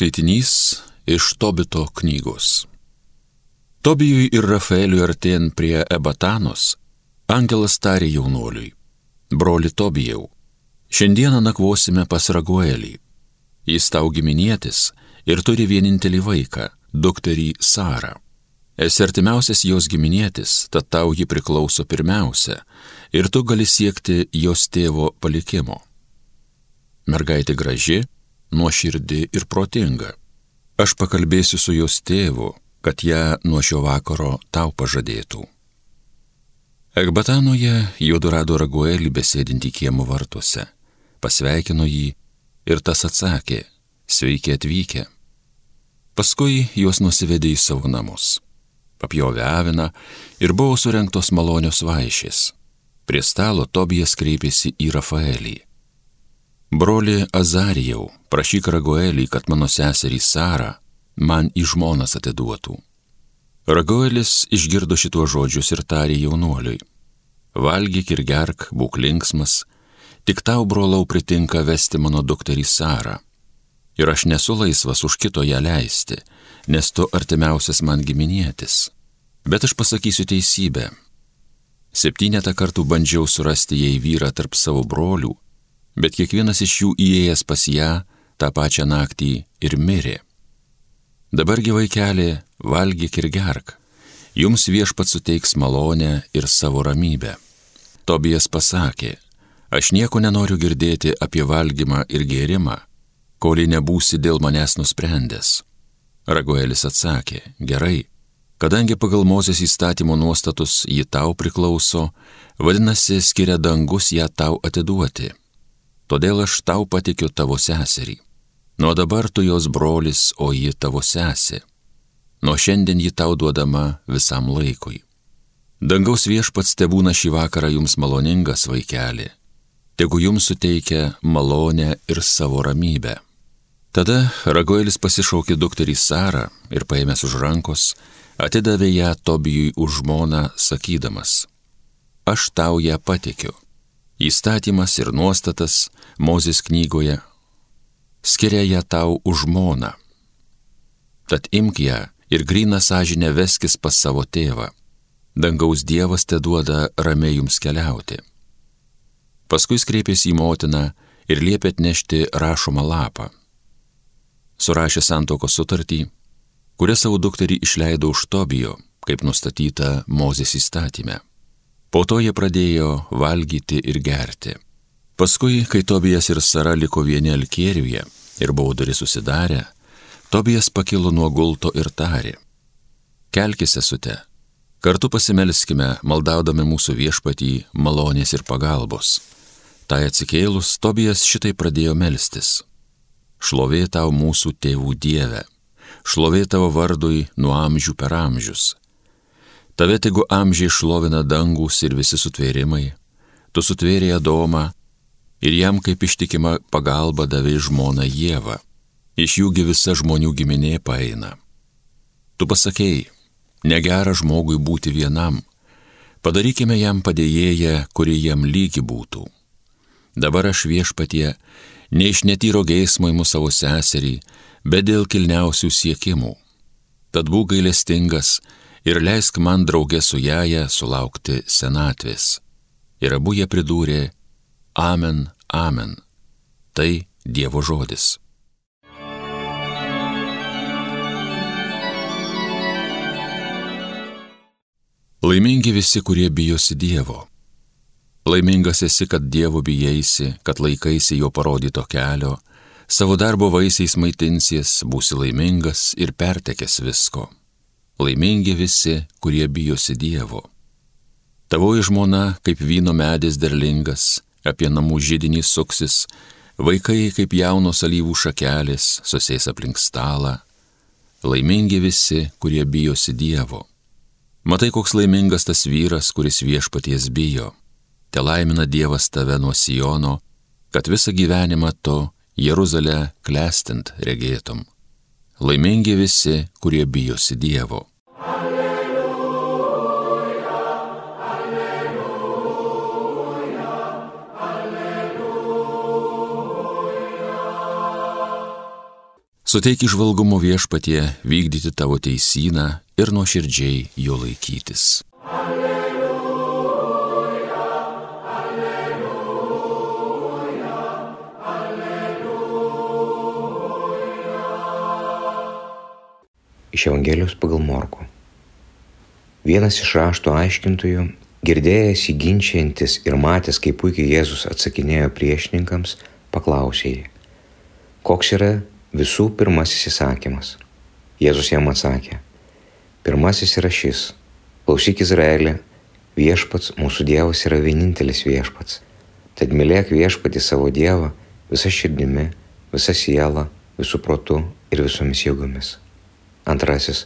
Skaitinys iš Tobito knygos. Tobijui ir Rafaeliui artėjant prie Ebatanos, angelas tarė jaunuoliui, broli Tobijau, šiandieną nakvosime pas Raguelį. Jis tau giminėtis ir turi vienintelį vaiką, dukterį Sarą. Esi artimiausias jos giminėtis, tad tau ji priklauso pirmiausia ir tu gali siekti jos tėvo palikimo. Mergaitė graži, nuoširdi ir protinga. Aš pakalbėsiu su jos tėvu, kad ją nuo šio vakaro tau pažadėtų. Ekbatanoje juodu rado raguelį besėdinti kiemo vartuose, pasveikino jį ir tas atsakė, sveiki atvykę. Paskui juos nusivedė į savo namus. Papjovė aviną ir buvo surinktos malonios vaišės. Prie stalo Tobijas kreipėsi į Rafaelį. Broli Azarijau, prašyk Ragoelį, kad mano seserį Sara man į žmonas atiduotų. Ragoelis išgirdo šituos žodžius ir tarė jaunuoliui. Valgyk ir gerk, būk linksmas, tik tau, brolau, pritinka vesti mano dukterį Sarą. Ir aš nesu laisvas už kito ją leisti, nes tu artimiausias man giminėtis. Bet aš pasakysiu teisybę. Septynetą kartų bandžiau surasti jai vyrą tarp savo brolių, bet kiekvienas iš jų įėjęs pas ją tą pačią naktį ir mirė. Dabargi vaikelė, valgyk ir gerk, jums viešpat suteiks malonę ir savo ramybę. Tobijas pasakė, aš nieko nenoriu girdėti apie valgymą ir gėrimą, kol nebūsi dėl manęs nusprendęs. Raguelis atsakė, gerai, kadangi pagal Mozės įstatymo nuostatus ji tau priklauso, vadinasi, skiria dangus ją tau atiduoti todėl aš tau patikiu tavo seserį. Nuo dabar tu jos brolis, o ji tavo sesė. Nuo šiandien ji tau duodama visam laikui. Dangaus viešpats tebūna šį vakarą jums maloningas vaikeli. Tegu jums suteikia malonę ir savo ramybę. Tada Ragoelis pasišaukė dukterį Sarą ir paėmęs už rankos, atidavė ją Tobijui už žmoną, sakydamas, aš tau ją patikiu įstatymas ir nuostatas Mozės knygoje skiria ją tau už žmoną. Tad imk ją ir gryną sąžinę veskis pas savo tėvą. Dangaus Dievas te duoda ramiai jums keliauti. Paskui kreipėsi į motiną ir liepė atnešti rašomą lapą. Surašė santoko sutartį, kurią savo dukterį išleido už Tobijo, kaip nustatyta Mozės įstatymė. Po to jie pradėjo valgyti ir gerti. Paskui, kai Tobijas ir Sara liko vieni alkėriuje ir buvo duris susidarę, Tobijas pakilo nuo gulto ir tarė. Kelkis esute, kartu pasimelskime, maldaudami mūsų viešpatį malonės ir pagalbos. Tai atsikėlus, Tobijas šitai pradėjo melstis. Šlovė tau mūsų tėvų Dieve, šlovė tavo vardui nuo amžių per amžius Tave tegu amžiai šlovina dangus ir visi sutvėrimai, tu sutvėrė Adomą ir jam kaip ištikima pagalba davė žmoną Jėvą, iš jųgi visa žmonių giminė paeina. Tu pasakėjai, negera žmogui būti vienam, padarykime jam padėjėją, kuri jam lygi būtų. Dabar aš viešpatie, ne iš netyro geismo įmu savo seserį, bet dėl kilniausių siekimų. Tad būk gailestingas, ir leisk man draugė su jaja sulaukti senatvės. Ir abu jie pridūrė, Amen, Amen. Tai Dievo žodis. Laimingi visi, kurie bijosi Dievo. Laimingas esi, kad Dievo bijaisi, kad laikaisi jo parodyto kelio, savo darbo vaisiais maitinsies, būsi laimingas ir pertekęs visko laimingi visi, kurie bijosi Dievo. Tavoji žmona kaip vyno medis derlingas, apie namų žydinį suksis, vaikai kaip jaunos alyvų šakelės susės aplink stalą. Laimingi visi, kurie bijosi Dievo. Matai, koks laimingas tas vyras, kuris viešpaties bijo. Te laimina Dievas tave nuo Sijono, kad visą gyvenimą to Jeruzalę klestint regėtum. Laimingi visi, kurie bijosi Dievo. Suteik išvalgumo viešpatie vykdyti tavo teisyną ir nuoširdžiai jo laikytis. Iš Evangelijos pagal Morku. Vienas iš rašto aiškintojų, girdėjęs įginčiantis ir matęs, kaip puikiai Jėzus atsakinėjo priešininkams, paklausė jį, koks yra Visų pirmasis įsakymas. Jėzus jam atsakė. Pirmasis yra šis. Klausyk Izraelį, viešpats mūsų Dievas yra vienintelis viešpats. Tad mylėk viešpatį savo Dievą visą širdimi, visą sielą, visų protų ir visomis jėgomis. Antrasis.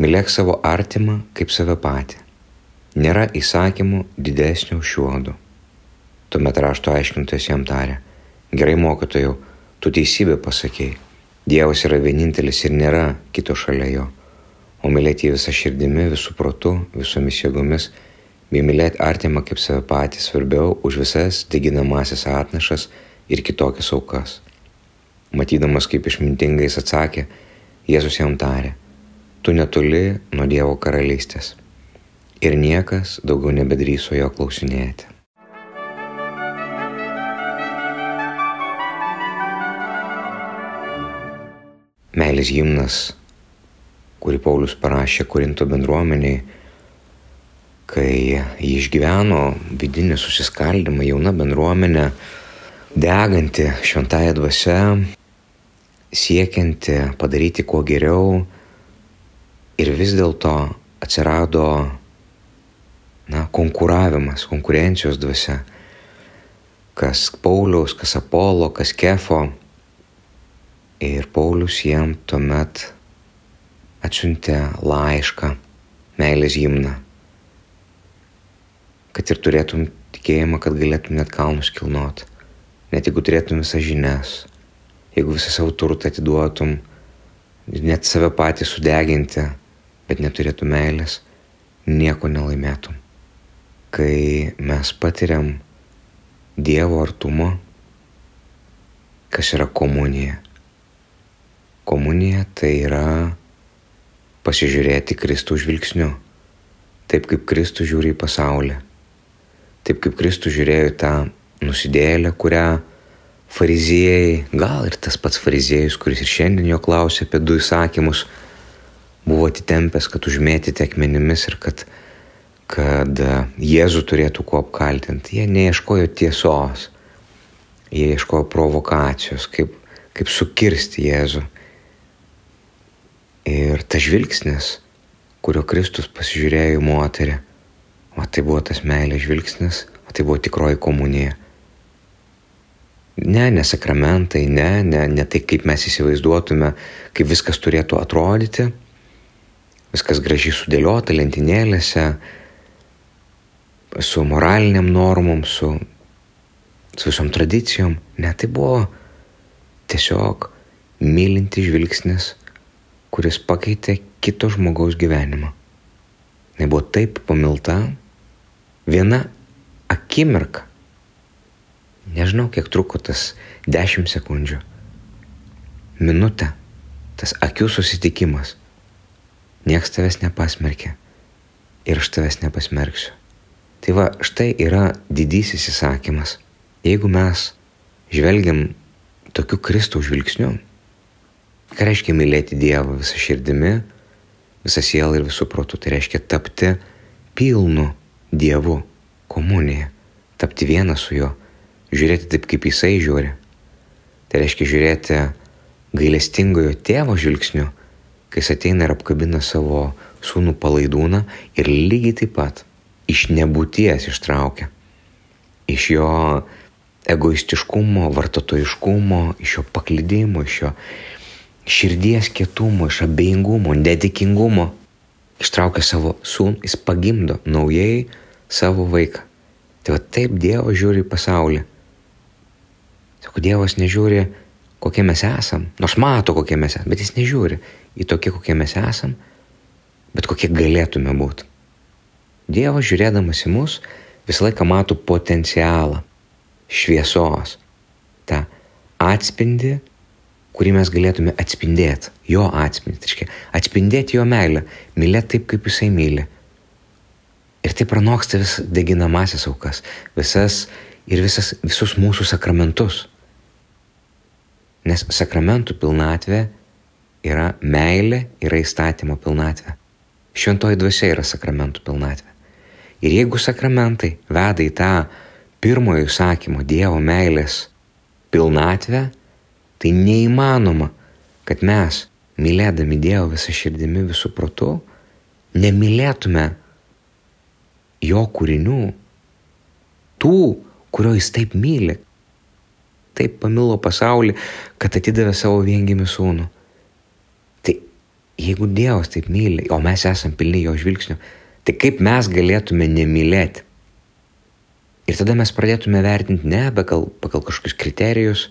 Mylėk savo artimą kaip save patį. Nėra įsakymų didesnio už šiuodų. Tuomet rašto aiškintojas jam tarė. Gerai mokytojau, tu teisybę pasakėjai Dievas yra vienintelis ir nėra kito šalia jo. O mylėti jį visą širdimi, visų protų, visomis jėgomis, bei mylėti artimą kaip save patį svarbiau už visas deginamasias atnašas ir kitokias aukas. Matydamas, kaip išmintingai jis atsakė, Jėzus jam tarė, tu netoli nuo Dievo karalystės. Ir niekas daugiau nebedryso jo klausinėti. meilės gimnas, kurį Paulius parašė Korinto bendruomeniai, kai jį išgyveno vidinį susiskaldimą, jauna bendruomenė, deganti šventąją dvasę, siekianti padaryti kuo geriau ir vis dėlto atsirado na, konkuravimas, konkurencijos dvasia, kas Pauliaus, kas Apolo, kas Kefo. Ir Paulius jiem tuomet atsiuntė laišką, meilės gimną, kad ir turėtum tikėjimą, kad galėtum net kalnus kilnot, net jeigu turėtum visas žinias, jeigu visą savo turtą atiduotum, net save patį sudeginti, bet neturėtum meilės, nieko nelaimėtum. Kai mes patiriam Dievo artumą, kas yra komunija, Komunija tai yra pasižiūrėti Kristų žvilgsniu, taip kaip Kristų žiūri į pasaulį, taip kaip Kristų žiūrėjo į tą nusidėlę, kurią fariziejai, gal ir tas pats fariziejus, kuris ir šiandien jo klausė apie du įsakymus, buvo atitempęs, kad užmėtyti akmenimis ir kad, kad Jėzų turėtų kuo apkaltinti. Jie neieškojo tiesos, jie ieškojo provokacijos, kaip, kaip sukirsti Jėzų. Ir tas žvilgsnis, kurio Kristus pasižiūrėjo į moterį, o tai buvo tas meilės žvilgsnis, o tai buvo tikroji komunija. Ne, ne sakramentai, ne, ne, ne tai, kaip mes įsivaizduotume, kaip viskas turėtų atrodyti, viskas gražiai sudėliota lentynėlėse, su moraliniam normom, su, su visom tradicijom. Ne, tai buvo tiesiog mylinti žvilgsnis kuris pakeitė kito žmogaus gyvenimą. Jis buvo taip pamilta, viena akimirka, nežinau kiek truko tas 10 sekundžių, minutę, tas akių susitikimas. Niekas tavęs nepasmerkė ir aš tavęs nepasmerksiu. Tai va, štai yra didysis įsakymas. Jeigu mes žvelgiam tokiu Kristaus žvilgsniu, Ką reiškia mylėti Dievą visą širdimi, visą sielą ir visų protų? Tai reiškia tapti pilnu Dievu, komunija, tapti vieną su juo, žiūrėti taip, kaip jisai žiūri. Tai reiškia žiūrėti gailestingojo tėvo žvilgsniu, kai jis ateina ir apkabina savo sūnų palaidūną ir lygiai taip pat iš nebūties ištraukia. Iš jo egoistiškumo, vartotojiškumo, iš jo paklydimo, iš jo širdies kietumo, iš abejingumo, netikingumo. Ištraukia savo sūnų, jis pagimdo naujai savo vaiką. Tai va taip Dievas žiūri į pasaulį. Sako, Dievas nežiūri, kokie mes esam, nors mato, kokie mes esam, bet jis nežiūri į tokie, kokie mes esam, bet kokie galėtume būti. Dievas žiūrėdamas į mus visą laiką mato potencialą šviesos, tą atspindi kurį mes galėtume atspindėti, jo atspindėti, reiškia, atspindėti jo meilę, mylėti taip, kaip jisai myli. Ir tai pranoksta vis deginamasias aukas, visas ir visas, visus mūsų sakramentus. Nes sakramentų pilnatvė yra meilė, yra įstatymo pilnatvė. Šventoji dvasia yra sakramentų pilnatvė. Ir jeigu sakramentai veda į tą pirmojo įsakymo Dievo meilės pilnatvę, tai neįmanoma, kad mes, mylėdami Dievą visą širdimi, visų protų, nemylėtume jo kūrinių, tų, kurio jis taip myli. Taip pamilo pasaulį, kad atidavė savo viengimi sūnų. Tai jeigu Dievas taip myli, o mes esame pilni jo žvilgsnių, tai kaip mes galėtume nemylėti? Ir tada mes pradėtume vertinti ne pagal, pagal kažkokius kriterijus,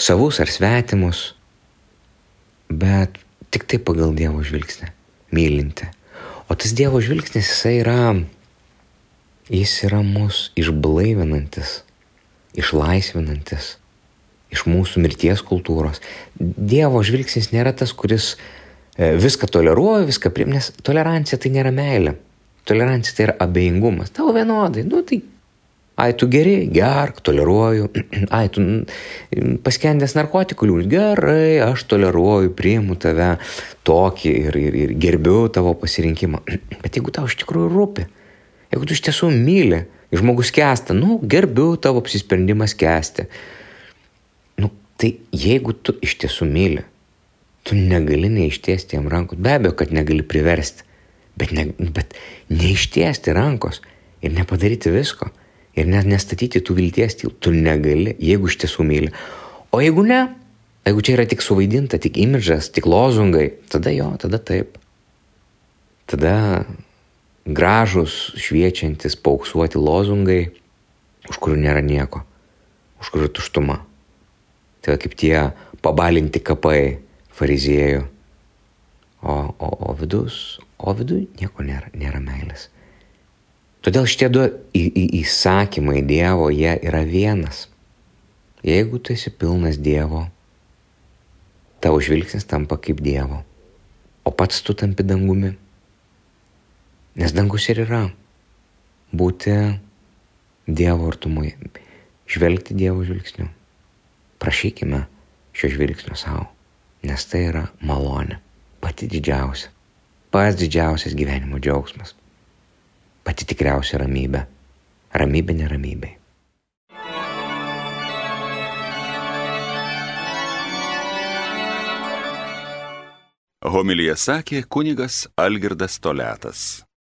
savus ar svetimus, bet tik tai pagal Dievo žvilgsnį, mylinti. O tas Dievo žvilgsnis, jisai yra, jis yra mus išblaivinantis, išlaisvinantis iš mūsų mirties kultūros. Dievo žvilgsnis nėra tas, kuris e, viską toleruoja, viską priim, nes tolerancija tai nėra meilė. Tolerancija tai yra abejingumas. Tau vienodai, nu tai Ai, tu geri, gerk, toleruoju. Ai, tu paskendęs narkotikų liūdžiu, gerai, aš toleruoju, priimu tave tokį ir, ir, ir gerbiu tavo pasirinkimą. Bet jeigu tau iš tikrųjų rūpi, jeigu tu iš tiesų myli, žmogus kesta, nu, gerbiu tavo apsisprendimą kesti. Nu, tai jeigu tu iš tiesų myli, tu negali neištiesti jam rankų. Be abejo, kad negali priversti, bet, ne, bet neištiesti rankos ir nepadaryti visko ir net nestatyti tų vilties, tu negali, jeigu iš tiesų myli. O jeigu ne, jeigu čia yra tik suvaidinta, tik imidžas, tik lozungai, tada jo, tada taip. Tada gražus, šviečiantis, pauksuoti lozungai, už kurių nėra nieko, už kurių tuštuma. Tai kaip tie pabalinti kapai fariziejų. O, o, o vidus, o viduje nieko nėra, nėra meilės. Todėl šitie du į, į, įsakymai Dievo, jie yra vienas. Jeigu tu esi pilnas Dievo, tavo žvilgsnis tampa kaip Dievo, o pats tu tampi dangumi. Nes dangus ir yra būti Dievo artumoje, žvelgti Dievo žvilgsniu. Prašykime šio žvilgsnio savo, nes tai yra malonė, pati didžiausia, pats didžiausias gyvenimo džiaugsmas pati tikriausia ramybė. Ramybė neramybė. Homilija sakė kunigas Algirdas Toletas.